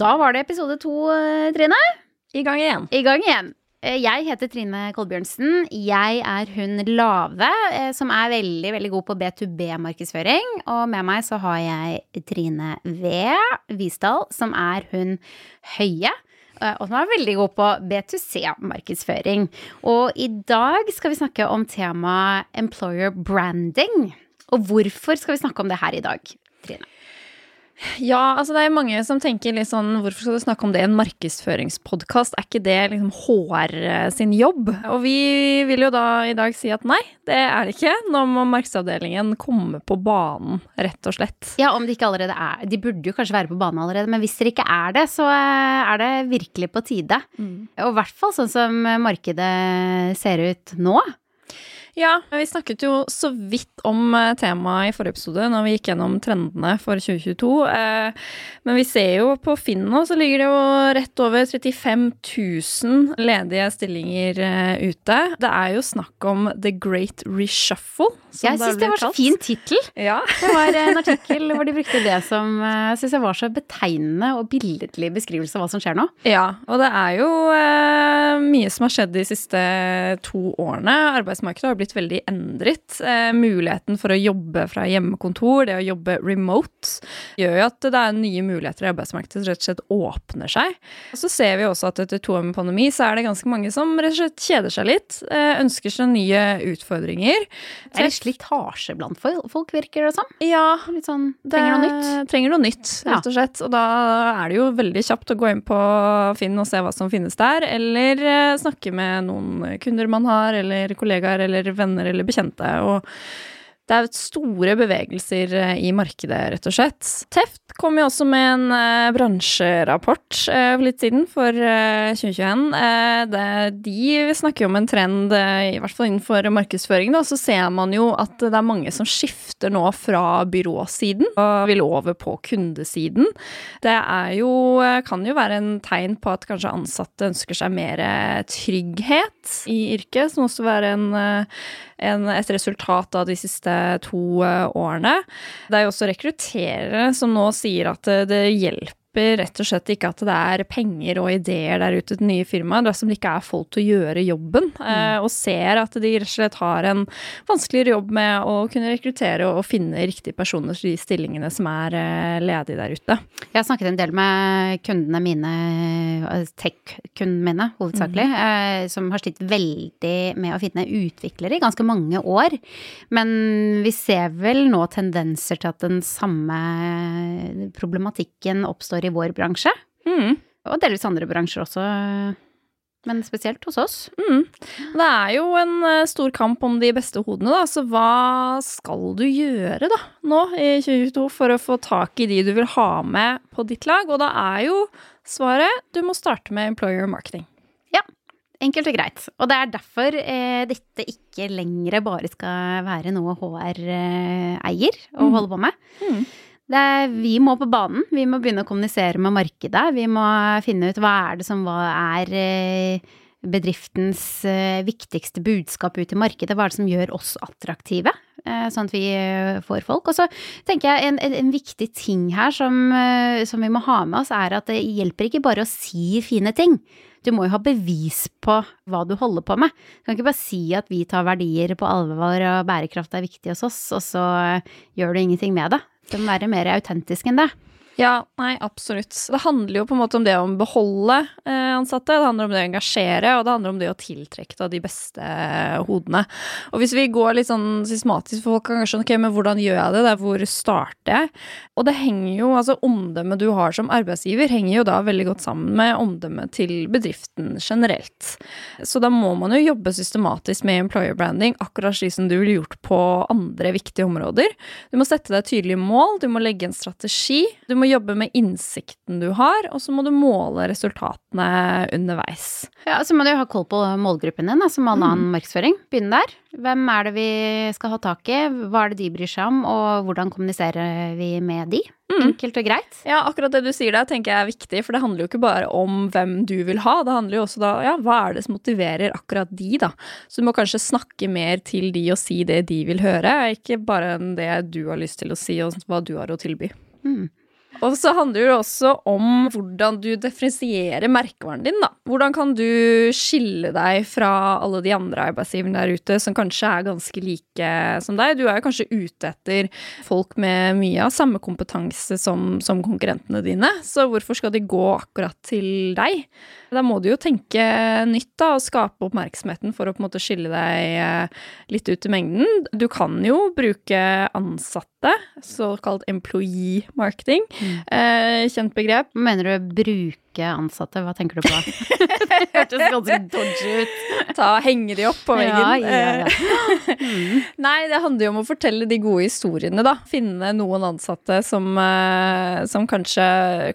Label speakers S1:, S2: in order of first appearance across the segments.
S1: Da var det episode to, eh, Trine.
S2: I gang igjen.
S1: I gang igjen. Eh, Jeg heter Trine Kolbjørnsen. Jeg er hun Lave, eh, som er veldig veldig god på B2B-markedsføring. Og med meg så har jeg Trine V. Visdal, som er hun Høye. Og som er veldig god på B2C-markedsføring. Og i dag skal vi snakke om temaet employer branding. Og hvorfor skal vi snakke om det her i dag, Trine?
S2: Ja, altså det er mange som tenker litt sånn Hvorfor skal du snakke om det i en markedsføringspodkast? Er ikke det liksom HR sin jobb? Og vi vil jo da i dag si at nei, det er det ikke. Nå må markedsavdelingen komme på banen, rett og slett.
S1: Ja, om de ikke allerede er De burde jo kanskje være på banen allerede, men hvis dere ikke er det, så eh, er det virkelig på tide. Og i hvert fall sånn som markedet ser ut nå.
S2: Ja, vi snakket jo så vidt om eh, temaet i forrige episode når vi gikk gjennom trendene for 2022. eh, Men vi ser jo på Finn nå, så ligger det jo rett over 35 000 ledige stillinger eh, ute. Det er jo snakk om The Great Reshuffle. som
S1: Jeg syns det var så fin tittel.
S2: Ja.
S1: Det var en artikkel hvor de brukte det som jeg synes jeg var så betegnende og billedlig beskrivelse av hva som skjer nå.
S2: Ja, og det er jo mye som har skjedd de siste to årene. Arbeidsmarkedet har blitt veldig endret. Eh, muligheten for å jobbe fra hjemmekontor, det å jobbe remote, gjør jo at det er nye muligheter i arbeidsmarkedet som rett og slett åpner seg. Og så ser vi også at etter to år med pandemi, så er det ganske mange som rett og slett kjeder seg litt. Eh, ønsker seg nye utfordringer.
S1: Det er litt slitasje blant folk, virker det som.
S2: Ja,
S1: Litt sånn trenger noe nytt.
S2: Trenger noe nytt, rett og slett. Og da er det jo veldig kjapt å gå inn på Finn og se hva som finnes der, eller eh, snakke med noen kunder man har, eller kollegaer, eller venner eller bekjente. Og det er store bevegelser eh, i markedet, rett og slett. Teft kom jo også med en uh, bransjerapport uh, for litt siden, for uh, 2021. Eh, det, de snakker jo om en trend, i hvert fall innenfor markedsføring, da, så ser man jo at det er mange som skifter nå fra byråsiden og vil over på kundesiden. Det er jo, kan jo være en tegn på at kanskje ansatte ønsker seg mer trygghet i yrket, som også være en en, et resultat av de siste to eh, årene. Det er jo også rekrutterere som nå sier at eh, det hjelper rett og slett ikke at det er penger og ideer der ute til nye firmaer, dersom det ikke er folk til å gjøre jobben, mm. og ser at de rett og slett har en vanskeligere jobb med å kunne rekruttere og finne riktige personer til de stillingene som er eh, ledige der ute.
S1: Jeg har snakket en del med kundene mine, eh, tech-kundene mine hovedsakelig, mm. som har slitt veldig med å finne utviklere i ganske mange år. Men vi ser vel nå tendenser til at den samme problematikken oppstår i vår bransje.
S2: Mm.
S1: Og delvis andre bransjer også, men spesielt hos oss.
S2: Mm. Det er jo en eh, stor kamp om de beste hodene, da. Så hva skal du gjøre da, nå i 2022 for å få tak i de du vil ha med på ditt lag? Og da er jo svaret du må starte med employer marketing.
S1: Enkelt og greit. Og det er derfor eh, dette ikke lenger bare skal være noe HR eh, eier å
S2: Mm.
S1: holde på med.
S2: Mm.
S1: Er, vi må på banen. Vi må begynne å kommunisere med markedet. Vi må finne ut hva er det som hva er eh, bedriftens eh, viktigste budskap ut i markedet. Hva er det som gjør oss attraktive, eh, sånn at vi får folk. Og så tenker jeg en, en, viktig ting her som, som vi må ha med oss, er at det hjelper ikke bare å si fine ting. Du må jo ha bevis på hva du holder på med. Du kan ikke bare si at vi tar verdier på alvor og bærekraft er viktig hos oss, og så gjør du ingenting med det. Du må være mer autentisk enn det.
S2: Ja, nei, absolutt. Det handler jo på en måte om det å beholde eh, ansatte, det handler om det å engasjere, og det handler om det å tiltrekke da, de beste eh, hodene. Og hvis vi går litt sånn systematisk, for folk kan kanskje ok, men hvordan gjør jeg det, det hvor starter jeg? Og det henger jo, altså omdømmet du har som arbeidsgiver, henger jo da veldig godt sammen med omdømmet til bedriften generelt. Så da må man jo jobbe systematisk med employer branding, akkurat slik som du ville gjort på andre viktige områder. Du må sette deg tydelige mål, du må legge en strategi, du må jobbe med innsikten du har, og så må du måle resultatene underveis.
S1: Ja, Så må du ha koll på målgruppen din, som all
S2: Mm.
S1: annen markedsføring. Begynne der. Hvem er det vi skal ha tak i, hva er det de bryr seg om, og hvordan kommuniserer vi med de?
S2: Mm.
S1: Enkelt og greit.
S2: Ja, akkurat det du sier der tenker jeg er viktig, for det handler jo ikke bare om hvem du vil ha, det handler jo også da, ja, hva er det som motiverer akkurat de, da. Så du må kanskje snakke mer til de og si det de vil høre, ikke bare det du har lyst til å si og hva du har å tilby.
S1: Mm.
S2: Og så handler det også om hvordan du differensierer merkevaren din, da. Hvordan kan du skille deg fra alle de andre arbeidsgiverne der ute som kanskje er ganske like som deg? Du er jo kanskje ute etter folk med mye av samme kompetanse som, som konkurrentene dine, så hvorfor skal de gå akkurat til deg? Da må du jo tenke nytt da, og skape oppmerksomheten for å på en måte skille deg eh, litt ut i mengden. Du kan jo bruke ansatte, såkalt employee marketing. Mm. Eh, kjent begrep.
S1: Mener du bruke ansatte, hva tenker du på? det hørtes ganske dodgy ut.
S2: Ta Henge de opp på veggen. Ja, ja, ja. Mm. Nei, det handler jo om å fortelle de gode historiene, da. Finne noen ansatte som, eh, som kanskje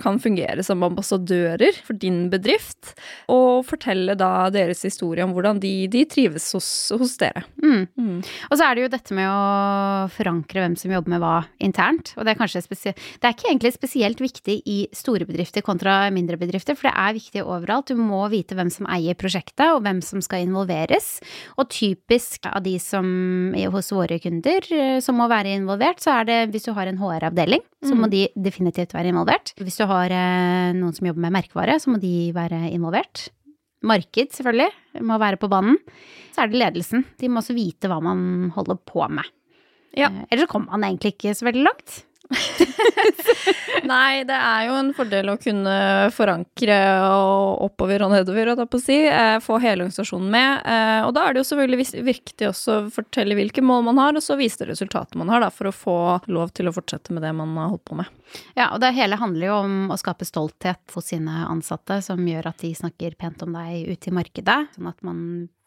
S2: kan fungere som ambassadører for din bedrift. Og fortelle da deres historie om hvordan de, de trives hos, hos dere.
S1: Mm. Mm. Og så er det jo dette med å forankre hvem som jobber med hva internt. Og det er kanskje spesielt Det er ikke egentlig spesielt viktig i store bedrifter kontra mindre bedrifter bedrifter, for det er viktig overalt. Du må vite hvem som eier prosjektet, og hvem som skal involveres. Og typisk av de som hos våre kunder eh, som må være involvert, så er det hvis du har en HR-avdeling, så må mm. de definitivt være involvert. Hvis du har eh, noen som jobber med merkevare, så må de være involvert. Marked, selvfølgelig, må være på banen. Så er det ledelsen. De må også vite hva man holder på med. Ja. Eh, ellers så kommer man egentlig ikke så veldig langt.
S2: Nei, det er jo en fordel å kunne forankre og oppover og nedover, og på å si. Eh, få hele organisasjonen med. Eh, og da er det jo selvfølgelig viktig også å fortelle hvilke mål man har, og så vise det resultatet man har, da, for å få lov til å fortsette med det man har holdt på med.
S1: Ja, og det hele handler jo om å skape stolthet hos sine ansatte, som gjør at de snakker pent om deg ute i markedet. Sånn at man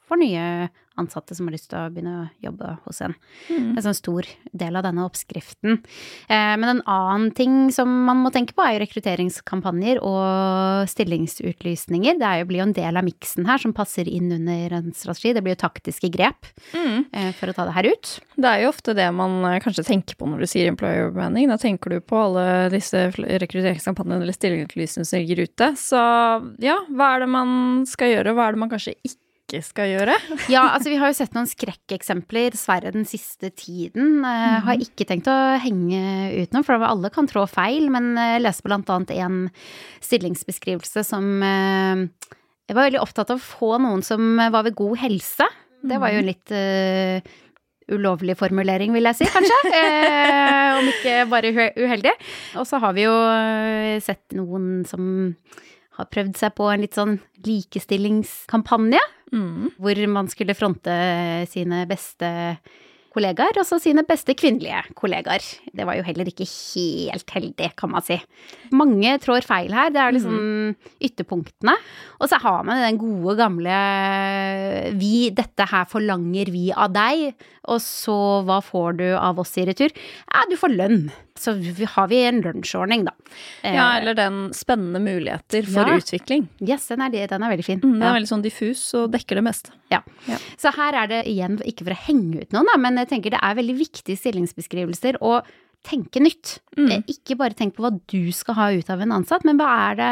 S1: for nye ansatte som har lyst til å begynne å jobbe hos en. Mm. En sånn stor del av denne oppskriften. Eh, men en annen ting som man må tenke på, er jo rekrutteringskampanjer og stillingsutlysninger. Det er jo, blir jo en del av miksen her som passer inn under en strategi. Det blir jo taktiske grep mm. eh, for å ta det her ut.
S2: Det er jo ofte det man eh, kanskje tenker på når du sier employer branding. Da tenker du på alle disse rekrutteringskampanjene eller stillingsutlysningene som ligger ute. Så ja, hva er det man skal gjøre, og hva er det man kanskje ikke ikke skal gjøre?
S1: ja, altså vi har jo sett noen skrekkeksempler dessverre den siste tiden. Uh, Har ikke tenkt å henge ut noe, for alle kan trå feil. Men jeg leser blant annet en stillingsbeskrivelse som uh, Jeg var veldig opptatt av å få noen som var ved god helse. Det var jo litt uh, ulovlig formulering, vil jeg si, kanskje. Eh, om ikke bare uheldig. Og så har vi jo sett noen som har prøvd seg på en litt sånn likestillingskampanje. Mm. Hvor man skulle fronte sine beste kollegaer, og så sine beste kvinnelige kollegaer. Det var jo heller ikke helt heldig, kan man si. Mange trår feil her, det er liksom mm. ytterpunktene. Og så har man den gode, gamle vi, dette her forlanger vi av deg, og så hva får du av oss i retur? Ja, du får lønn. Så har vi en lunsjordning, da.
S2: Ja, eller den spennende muligheter for ja. utvikling.
S1: Yes, den er, den er veldig fin.
S2: Mm, den er ja. veldig sånn diffus og dekker det meste.
S1: Ja. ja. Så her er det igjen, ikke for å henge ut noen, da, men jeg tenker det er veldig viktige stillingsbeskrivelser. og tenke nytt. Mm. Eh, ikke bare tenk på hva du skal ha ut av en ansatt, men hva er det,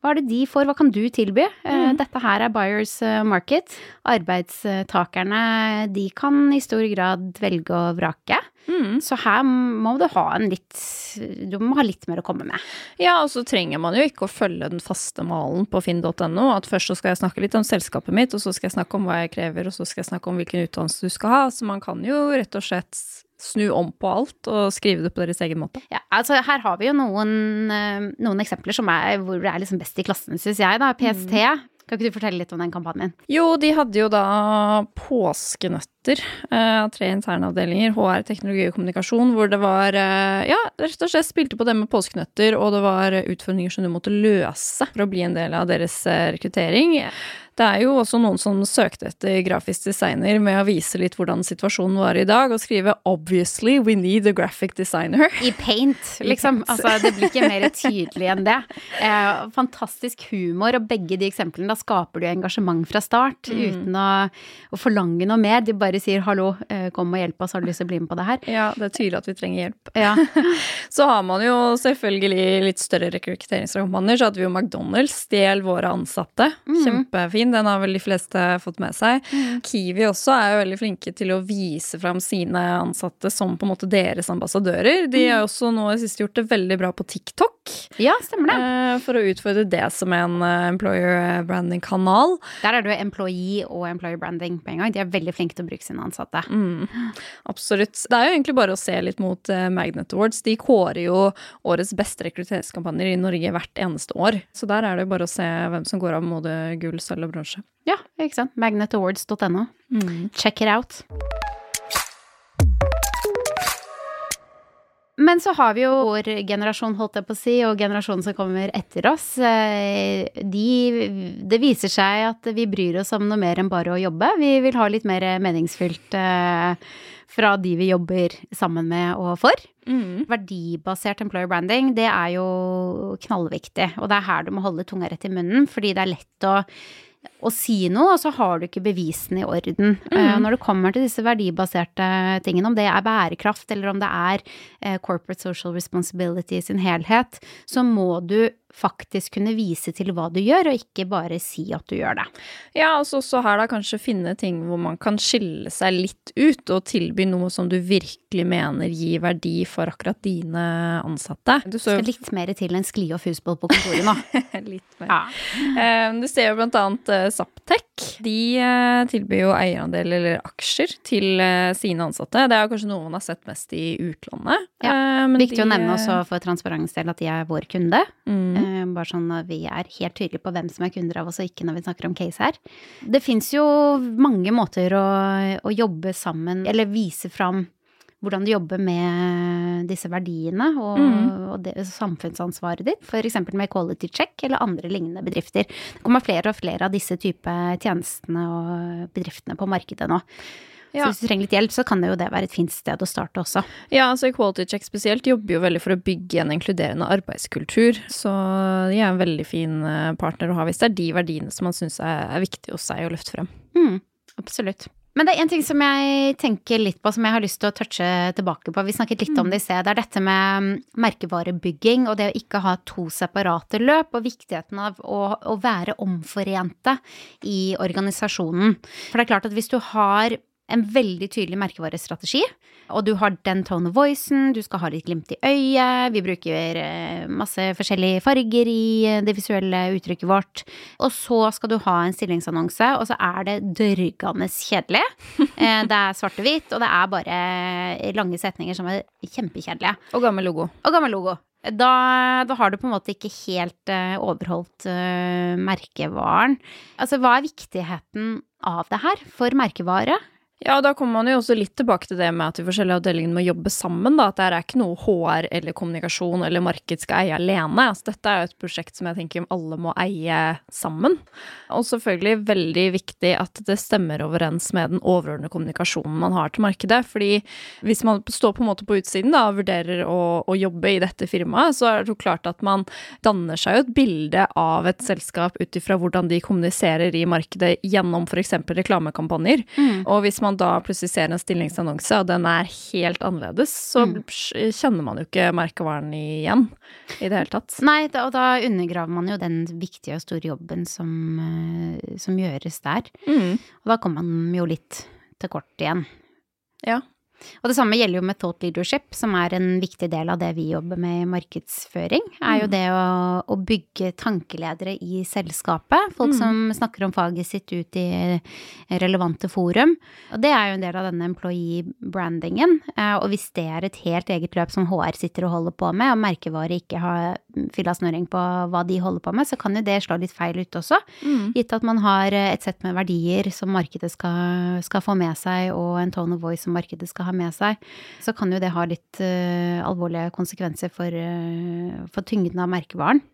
S1: hva er det de får, hva kan du tilby? Eh, mm. Dette her er buyers eh, market. Arbeidstakerne, de kan i stor grad velge og vrake. Mm. Så her må du ha en litt Du må ha litt mer å komme med.
S2: Ja, og så trenger man jo ikke å følge den faste malen på finn.no. At først så skal jeg snakke litt om selskapet mitt, og så skal jeg snakke om hva jeg krever, og så skal jeg snakke om hvilken utdannelse du skal ha. Så man kan jo rett og slett snu om på alt og skrive det på deres egen måte?
S1: Ja, altså Her har vi jo noen, eh, noen eksempler som er, hvor det er liksom best i klassen, syns jeg. da. PST. Mm. Kan ikke du fortelle litt om den kampanjen?
S2: Jo, de hadde jo da påskenøtter eh, av tre interne avdelinger, HR, teknologi og kommunikasjon, hvor det var eh, Ja, rett og slett spilte på det med påskenøtter, og det var utfordringer som du måtte løse for å bli en del av deres rekruttering. Det er jo også noen som søkte etter grafisk designer med å vise litt hvordan situasjonen var i dag, og skrive 'Obviously, we need a graphic designer'.
S1: I paint, liksom. Altså, det blir ikke mer tydelig enn det. Eh, fantastisk humor, og begge de eksemplene da skaper du engasjement fra start,
S2: Mm.
S1: uten å, å forlange noe mer. De bare sier 'hallo, eh, kom og hjelp oss, har du lyst til å bli med på det her'?
S2: Ja, det er tydelig at vi trenger hjelp.
S1: Ja.
S2: Så har man jo selvfølgelig litt større rekrutteringskampanjer. Så hadde vi jo McDonald's, stjel våre ansatte.
S1: Mhm.
S2: Kjempefin, den har vel de fleste fått med seg. Kiwi også er jo veldig flinke til å vise fram sine ansatte som på en måte deres ambassadører. De har også nå i siste gjort det veldig bra på TikTok.
S1: ja, stemmer det.
S2: eh, For å utfordre det som en eh, employer branding-kanal.
S1: Der er det jo employee og employer branding på en gang. De er veldig flinke til å bruke sine ansatte.
S2: Mm, absolutt. Det er jo egentlig bare å se litt mot eh, Magnet Awards. De kårer jo årets beste rekrutteringskampanjer i Norge hvert eneste år. Så der er det jo bare å se hvem som går av med både gull, sølv og bronse.
S1: Ja, ikke sant. Magnetawards.no. Check it out. Men så har vi jo vår generasjon, holdt jeg på å si, og generasjonen som kommer etter oss. Eh, De, det viser seg at vi bryr oss om noe mer enn bare å jobbe. Vi vil ha litt mer meningsfylt eh, fra de vi jobber sammen med og for.
S2: Mm.
S1: Verdibasert employer branding, det er jo knallviktig. Og det er her du må holde tunga rett i munnen, fordi det er lett å, å si noe, og så har du ikke bevisene i orden. Mm. når det kommer til disse verdibaserte tingene, om det er bærekraft eller om det er eh, corporate social responsibility i sin helhet, så må du faktisk kunne vise til hva du gjør, og ikke bare si at du gjør det.
S2: Ja, og så også her da kanskje finne ting hvor man kan skille seg litt ut, og tilby noe som du virkelig mener gir verdi for akkurat dine ansatte. Du så
S1: Skal litt mer til enn skli og fusball på kontoret nå.
S2: litt mer.
S1: Ja.
S2: Eh, Du ser jo blant annet eh, Zaptec. De eh, tilbyr jo eierandel eller aksjer til sine ansatte. Det er kanskje noe man har sett mest i utlandet.
S1: Ja,
S2: men
S1: Viktig å nevne også for transparens del at de er vår kunde.
S2: Mm.
S1: Eh, Bare sånn at vi er helt tydelige på hvem som er kunder av oss, og ikke når vi snakker om case her. Det fins jo mange måter å, å jobbe sammen, eller vise fram hvordan du jobber med disse verdiene og,
S2: Mm.
S1: og det, samfunnsansvaret ditt, f.eks. med Quality Check eller andre lignende bedrifter. Det kommer flere og flere av disse type tjenestene og bedriftene på markedet nå.
S2: Ja.
S1: Så hvis du trenger litt hjelp, så kan det jo det være et fint sted å starte også.
S2: Ja, altså Equality Check spesielt jobber jo veldig for å bygge en inkluderende arbeidskultur. Så de er en veldig fin eh, partner å ha hvis det er de verdiene som man syns er, er viktig hos seg å løfte frem.
S1: Mm, absolutt. Men det er en ting som jeg tenker litt på, som jeg har lyst til å touche tilbake på. Vi snakket litt om det i sted. Det er dette med mm, merkevarebygging og det å ikke ha to separate løp, og viktigheten av å, å være omforente i organisasjonen. For det er klart at hvis du har en veldig tydelig merkevarestrategi, og du har den tone of voicen, du skal ha litt glimt i øyet, vi bruker eh, masse forskjellige farger i eh, det visuelle uttrykket vårt, og så skal du ha en stillingsannonse, og så er det dørgende kjedelig. Eh, Det er svart-hvitt, og det er bare lange setninger som er kjempekjedelige.
S2: Og gammel logo.
S1: Og gammel logo. Da, da har du på en måte ikke helt uh, overholdt uh, merkevaren. Altså, hva er viktigheten av det her for merkevare?
S2: Ja, da kommer man jo også litt tilbake til det med at de forskjellige avdelingene må jobbe sammen. da, At det er ikke noe HR eller kommunikasjon eller marked skal eie alene. altså Dette er jo et prosjekt som jeg tenker alle må eie sammen. Og selvfølgelig veldig viktig at det stemmer overens med den overordnede kommunikasjonen man har til markedet. fordi hvis man står på en måte på utsiden da, og vurderer å, å jobbe i dette firmaet, så er det jo klart at man danner seg jo et bilde av et selskap ut ifra hvordan de kommuniserer i markedet gjennom f.eks. reklamekampanjer. Og hvis man da plutselig ser en stillingsannonse, og den er helt annerledes, så kjenner man jo ikke merkevaren igjen i det hele tatt.
S1: Nei, da, og da undergraver man jo den viktige og store jobben som, eh, som gjøres der.
S2: Mm.
S1: Og da kommer man jo litt til kort igjen.
S2: Ja.
S1: Og det samme gjelder jo med thought leadership, som er en viktig del av det vi jobber med i markedsføring. Er jo det å, å bygge tankeledere i selskapet. Folk som snakker om faget sitt ut i relevante forum. Og det er jo en del av denne employee brandingen. Eh, Og hvis det er et helt eget løp som HR sitter og holder på med, og merkevare ikke har fylla snøring på hva de holder på med, så kan jo det slå litt feil ut også.
S2: Mm.
S1: Gitt at man har et sett med verdier som markedet skal, skal få med seg, og en tone of voice som markedet skal ha med seg, så kan jo det ha litt uh, alvorlige konsekvenser for, uh, for tyngden av merkevaren.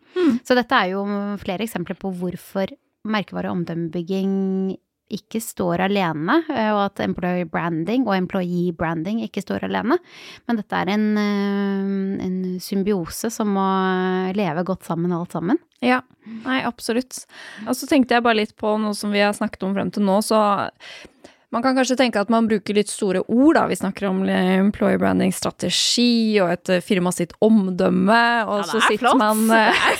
S1: Så dette er jo flere eksempler på hvorfor merkevare- og omdømmebygging ikke står alene, eh, og at employer branding og employee branding ikke står alene. Men dette er en, en symbiose som må leve godt sammen, alt sammen.
S2: Ja, nei, absolutt. Og så tenkte jeg bare litt på noe som vi har snakket om frem til nå, så man kan kanskje tenke at man bruker litt store ord, da. Vi snakker om employer branding strategi og et firma sitt omdømme, og
S1: Ja,
S2: så
S1: er
S2: sitter man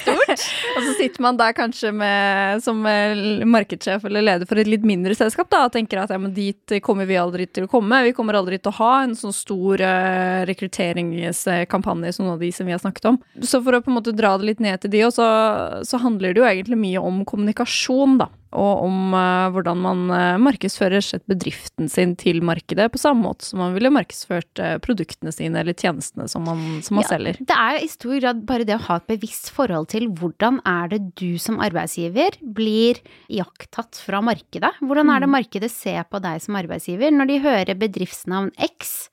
S1: stort.
S2: Og så sitter man der kanskje med, som eh, markedssjef eller leder for et litt mindre selskap da, og tenker at ja, men dit kommer vi aldri til å komme. Vi kommer aldri til å ha en sånn stor rekrutteringskampanje som noen av de som vi har snakket om. Så for å på en måte dra det litt ned til de, og så, så handler det jo egentlig mye om kommunikasjon, da. Og om eh, hvordan man eh, markedsfører sett bedriften sin til markedet, på samme måte som man ville markedsført eh, produktene sine eller tjenestene som man, som man
S1: Ja,
S2: selger.
S1: Det er i stor grad bare det å ha et bevisst forhold til hvordan er det du som arbeidsgiver blir iakttatt fra markedet. Hvordan er det
S2: Mm.
S1: markedet ser på deg som arbeidsgiver når de hører bedriftsnavn X?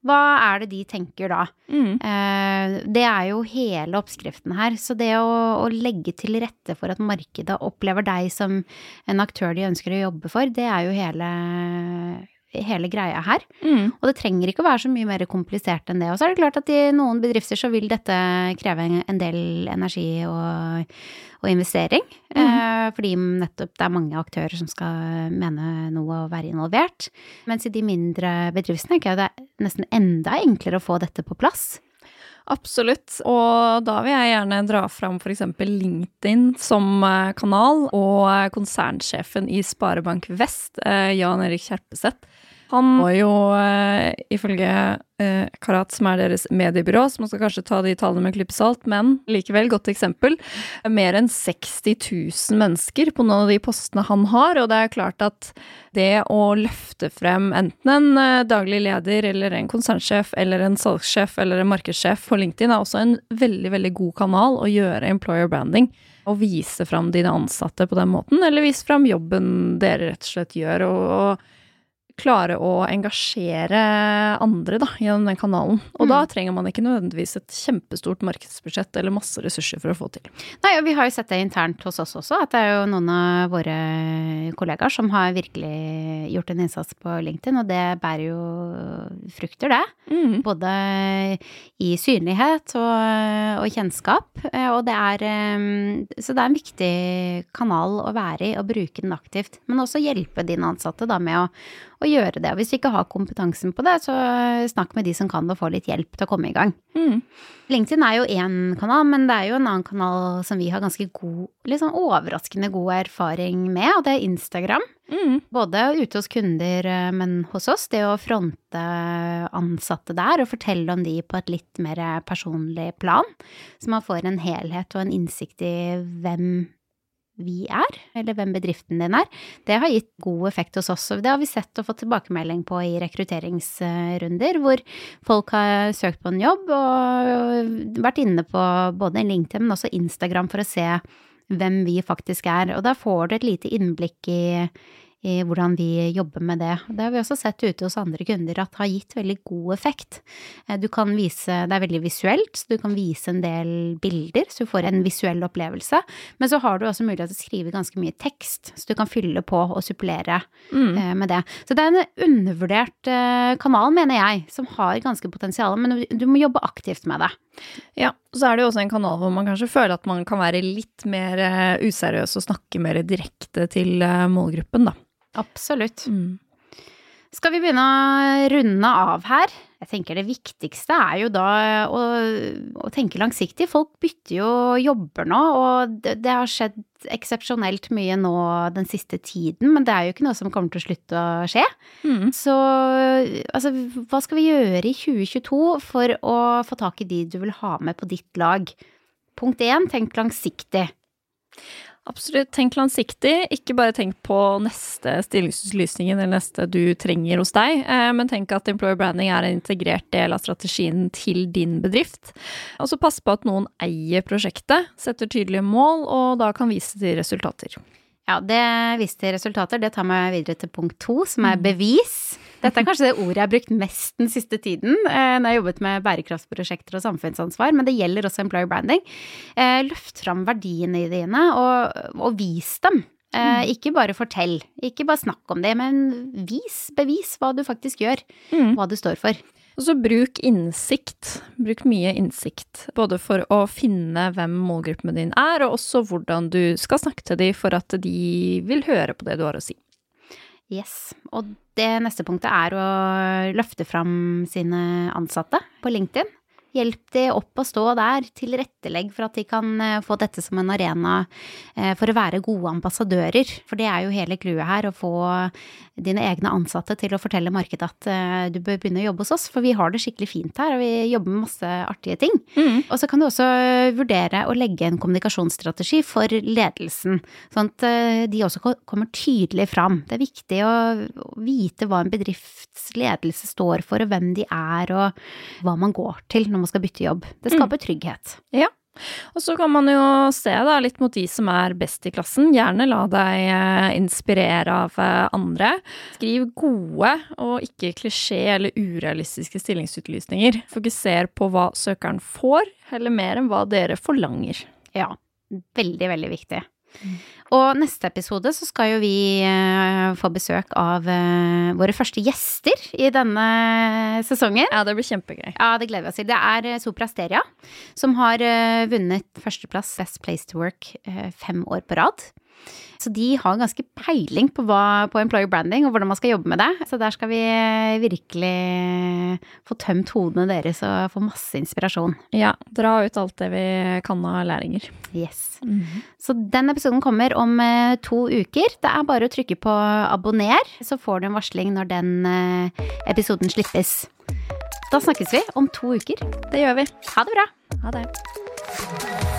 S1: Hva er det de tenker da?
S2: Mm.
S1: Eh, Det er jo hele oppskriften her. Så det å, å legge til rette for at markedet opplever deg som en aktør de ønsker å jobbe for, det er jo hele, hele greia her.
S2: Mm.
S1: Og det trenger ikke å være så mye mer komplisert enn det. Og så er det klart at i noen bedrifter så vil dette kreve en- del energi og, og investering. Eh, fordi nettopp det er mange aktører som skal mene noe og være involvert. Mens i de mindre bedriftene er det nesten enda enklere å få dette på plass.
S2: Absolutt. Og da vil jeg gjerne dra fram f.eks. LinkedIn som eh, kanal, og eh, konsernsjefen i Sparebank Vest, eh, Jan Erik Kjerpeseth. Han må jo, uh, ifølge uh, Karat, som er deres mediebyrå, så man skal kanskje ta de tallene med en klype salt, men likevel, godt eksempel, mer enn 60 000 mennesker på noen av de postene han har, og det er klart at det å løfte frem enten en uh, daglig leder eller en konsernsjef eller en salgssjef eller en markedssjef på LinkedIn er også en veldig, veldig god kanal å gjøre employer branding. Og vise fram dine ansatte på den måten, eller vise fram jobben dere rett og slett gjør. og, og klare å engasjere andre da, gjennom den kanalen. Og da trenger man ikke nødvendigvis et kjempestort markedsbudsjett eller masse ressurser for å få til.
S1: Nei, og vi har jo sett det internt hos oss også, at det er jo noen av våre kollegaer som har virkelig gjort en innsats på LinkedIn, og det bærer jo frukter, det.
S2: Mm.
S1: Både i synlighet og, og kjennskap. Eh, Og det er eh, Så det er en viktig kanal å være i og bruke den aktivt. Men også hjelpe dine ansatte da med å, å gjøre det. Og hvis du ikke har kompetansen på det, så snakk med de som kan det, og få litt hjelp til å komme i gang.
S2: Mm.
S1: LinkedIn er jo én kanal, men det er jo en annen kanal som vi har ganske god, litt sånn overraskende god erfaring med, og det er Instagram.
S2: Mm.
S1: Både ute hos kunder, eh, men hos oss. Det å fronte ansatte der og fortelle om de på et litt mer personlig plan. Så man får en helhet og en innsikt i hvem vi er, eller hvem bedriften din er. Det har gitt god effekt hos oss, og det har vi sett og fått tilbakemelding på i rekrutteringsrunder, hvor folk har søkt på en jobb og vært inne på både LinkedIn, men også Instagram for å se hvem vi faktisk er. Og da får du et lite innblikk i, i hvordan vi jobber med det. Det har vi også sett ute hos andre kunder at har gitt veldig god effekt. Eh, Du kan vise, det er veldig visuelt, så du kan vise en del bilder, så du får en visuell opplevelse. Men så har du også mulighet til å skrive ganske mye tekst, så du kan fylle på og supplere
S2: Mm.
S1: eh, med det. Så det er en undervurdert eh, kanal, mener jeg, som har ganske potensial, men du- må jobbe aktivt med det.
S2: Ja, så er det jo også en kanal hvor man kanskje føler at man kan være litt mer useriøs og snakke mer direkte til målgruppen, da.
S1: Absolutt.
S2: Mm.
S1: Skal vi begynne å runde av her? Jeg tenker det viktigste er jo da å, å tenke langsiktig. Folk bytter jo jobber nå, og det, det har skjedd eksepsjonelt mye nå den siste tiden, men det er jo ikke noe som kommer til å slutte å skje.
S2: Mm.
S1: Så altså, hva skal vi gjøre i 2022 for å få tak i de du vil ha med på ditt lag? Punkt én, tenk langsiktig.
S2: Absolutt. Tenk langsiktig. Ikke bare tenk på neste stillingsutlysningen eller neste du trenger hos deg, eh, men tenk at employer branding er en integrert del av strategien til din bedrift. Og så pass på at noen eier prosjektet, setter tydelige mål, og da kan vise til resultater.
S1: Ja, det viste resultater. Det tar meg videre til punkt to, som er bevis. Dette er kanskje det ordet jeg har brukt mest den siste tiden eh, når jeg har jobbet med bærekraftsprosjekter og samfunnsansvar, men det gjelder også employer branding. Eh, løft fram verdiene dine, og, og vis dem. Eh, ikke bare fortell, ikke bare snakk om det, men vis, bevis hva du faktisk gjør,
S2: Mm.
S1: hva du står for.
S2: Og så bruk innsikt. Bruk mye innsikt. Både for å finne hvem målgruppen din er, og også hvordan du skal snakke til dem for at de vil høre på det du har å si.
S1: Yes. Og det neste punktet er å løfte fram sine ansatte på LinkedIn. Hjelp de opp å stå der, tilrettelegg for at de kan eh, få dette som en arena eh, for å være gode ambassadører. For det er jo hele clouet her, å få dine egne ansatte til å fortelle markedet at eh, du bør begynne å jobbe hos oss, for vi har det skikkelig fint her, og vi jobber med masse artige ting. Og så kan du også vurdere å legge en kommunikasjonsstrategi for ledelsen, sånn at de også kommer tydelig fram. Det er viktig å vite hva en bedrifts ledelse står for, og hvem de er, og hva man går til når man skal bytte jobb. Det skaper trygghet.
S2: Ja. Og så kan man jo se da litt mot de som er best i klassen. Gjerne la deg eh, inspirere av eh, andre. Skriv gode og ikke klisjé eller urealistiske stillingsutlysninger. Fokuser på hva søkeren får, heller mer enn hva dere forlanger.
S1: Ja, veldig, veldig viktig. Og neste episode så skal jo vi eh, få besøk av eh, våre første gjester i denne sesongen.
S2: Ja, det blir kjempegøy.
S1: Ja, det gleder vi oss til. Det er eh, Sopra Steria, som har vunnet førsteplass Best Place to Work fem år på rad. Så de har ganske peiling på, hva, på employer branding og hvordan man skal jobbe med det. Så der skal vi virkelig få tømt hodene deres og få masse inspirasjon.
S2: Ja, dra ut alt det vi kan av læringer.
S1: Yes. Så den episoden kommer om eh, to uker. Det er bare å trykke på abonner, så får du en varsling når den eh, episoden slippes. Da snakkes vi om to uker.
S2: Det gjør vi.
S1: Ha det bra!
S2: Ha det.